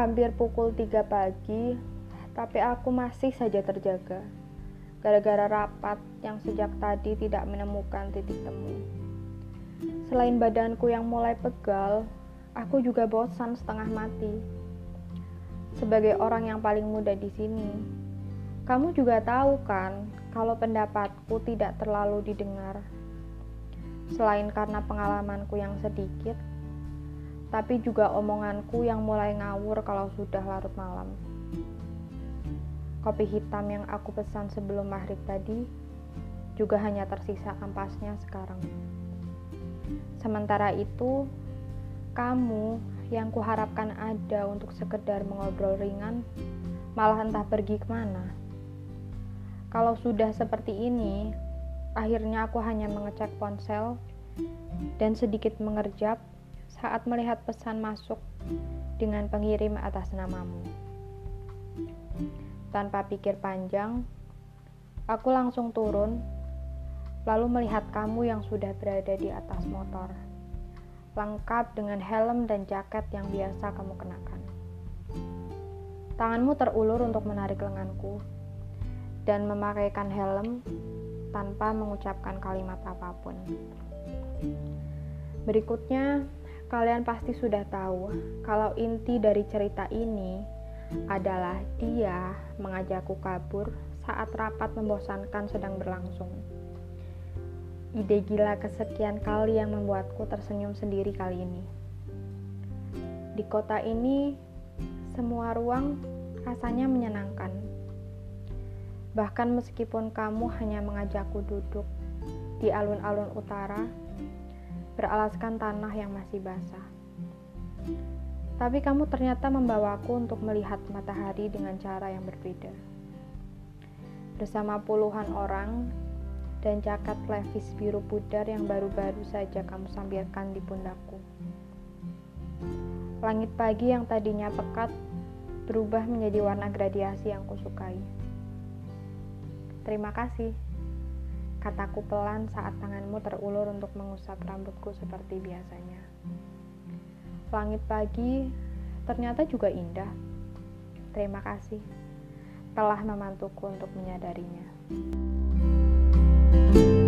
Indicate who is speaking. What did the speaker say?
Speaker 1: Hampir pukul 3 pagi, tapi aku masih saja terjaga. Gara-gara rapat yang sejak tadi tidak menemukan titik temu. Selain badanku yang mulai pegal, aku juga bosan setengah mati. Sebagai orang yang paling muda di sini, kamu juga tahu kan kalau pendapatku tidak terlalu didengar. Selain karena pengalamanku yang sedikit, tapi juga omonganku yang mulai ngawur kalau sudah larut malam. Kopi hitam yang aku pesan sebelum maghrib tadi juga hanya tersisa ampasnya sekarang. Sementara itu, kamu yang kuharapkan ada untuk sekedar mengobrol ringan, malah entah pergi ke mana. Kalau sudah seperti ini, akhirnya aku hanya mengecek ponsel dan sedikit mengerjap saat melihat pesan masuk dengan pengirim atas namamu. Tanpa pikir panjang, aku langsung turun, lalu melihat kamu yang sudah berada di atas motor, lengkap dengan helm dan jaket yang biasa kamu kenakan. Tanganmu terulur untuk menarik lenganku dan memakaikan helm tanpa mengucapkan kalimat apa pun. Berikutnya, kalian pasti sudah tahu kalau inti dari cerita ini adalah dia mengajakku kabur saat rapat membosankan sedang berlangsung. Ide gila kesekian kali yang membuatku tersenyum sendiri kali ini. Di kota ini, semua ruang rasanya menyenangkan. Bahkan meskipun kamu hanya mengajakku duduk di alun-alun utara, beralaskan tanah yang masih basah. Tapi kamu ternyata membawaku untuk melihat matahari dengan cara yang berbeda. Bersama puluhan orang dan jaket levis biru pudar yang baru-baru saja kamu sambilkan di pundakku. Langit pagi yang tadinya pekat berubah menjadi warna gradiasi yang kusukai. Terima kasih, kataku pelan saat tanganmu terulur untuk mengusap rambutku seperti biasanya. Langit pagi ternyata juga indah. Terima kasih telah memantuku untuk menyadarinya. thank you